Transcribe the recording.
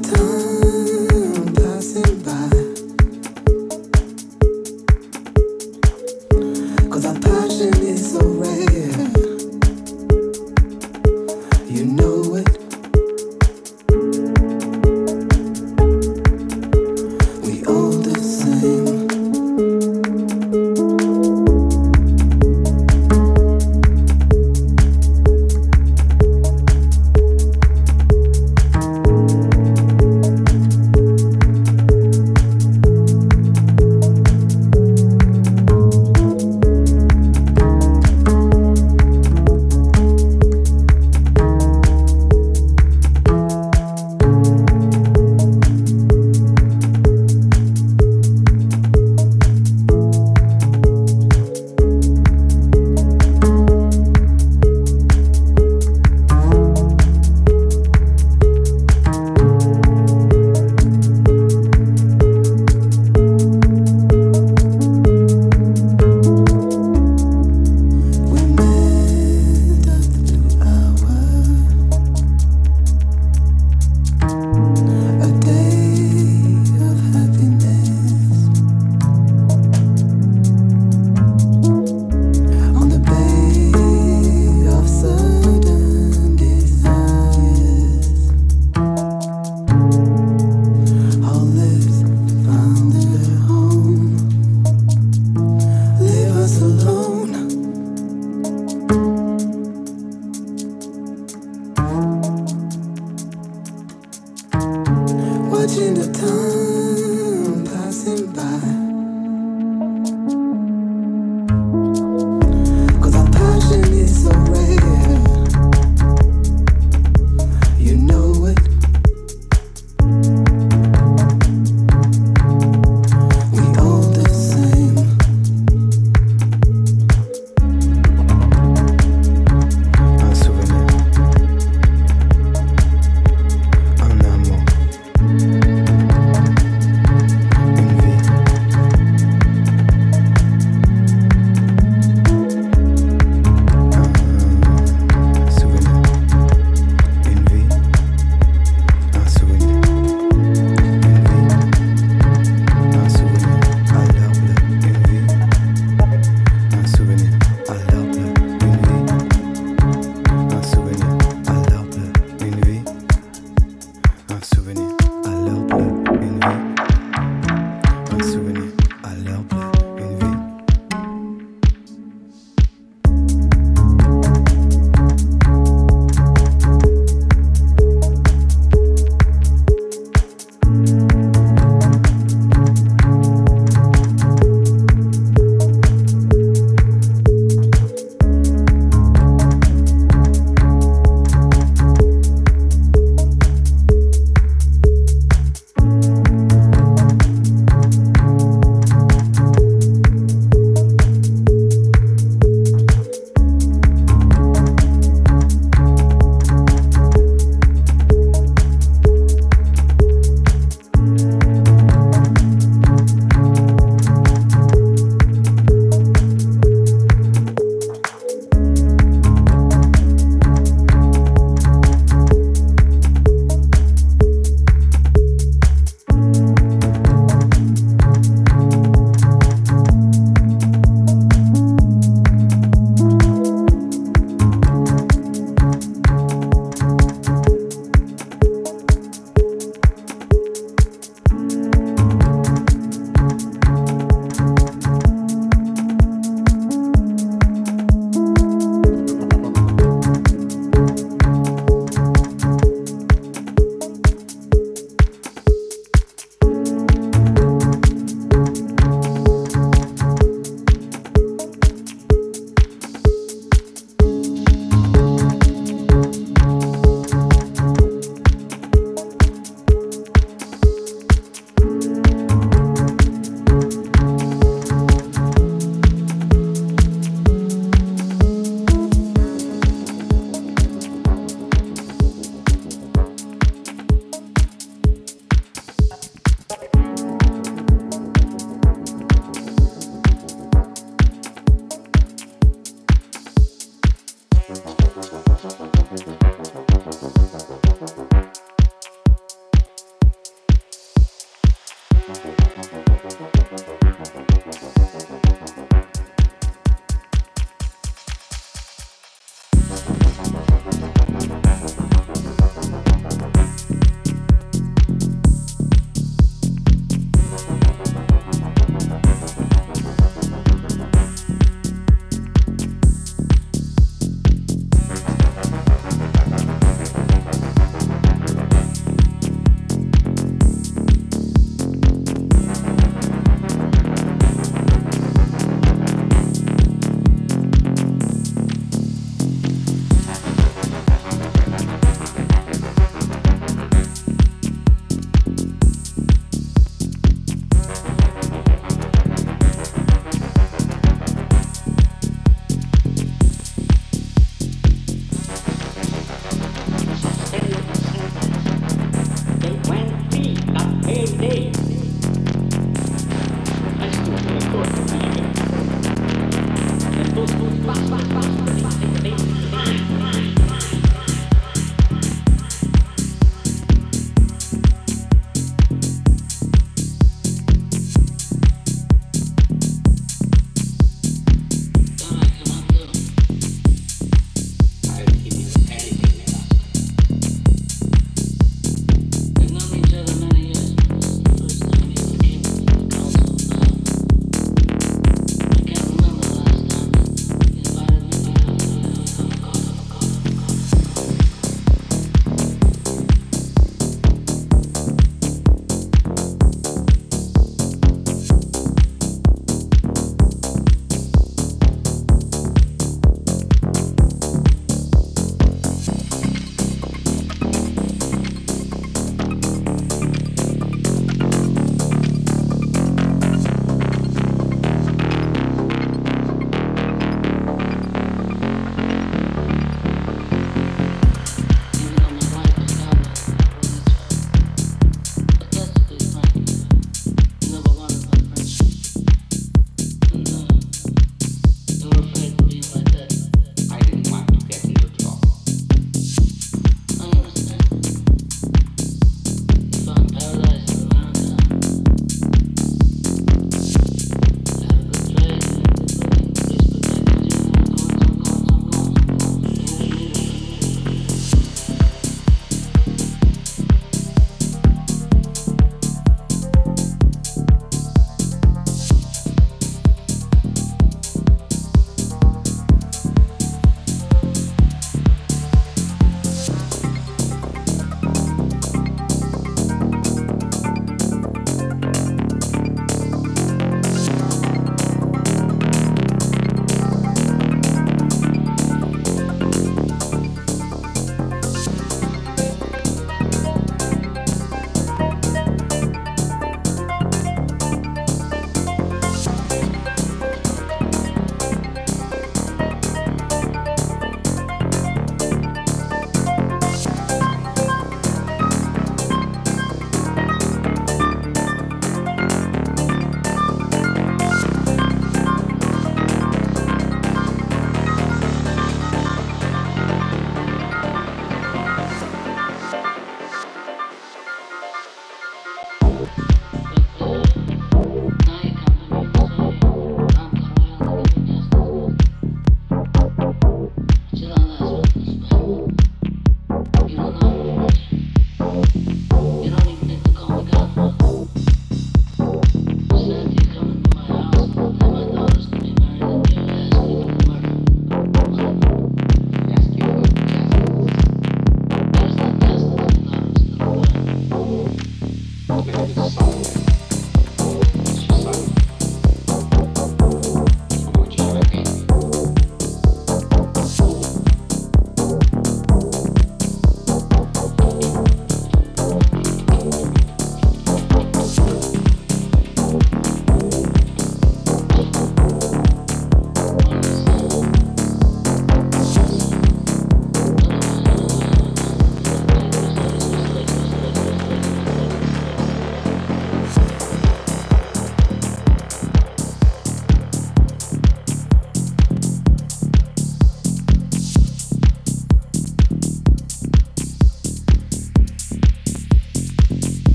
temps.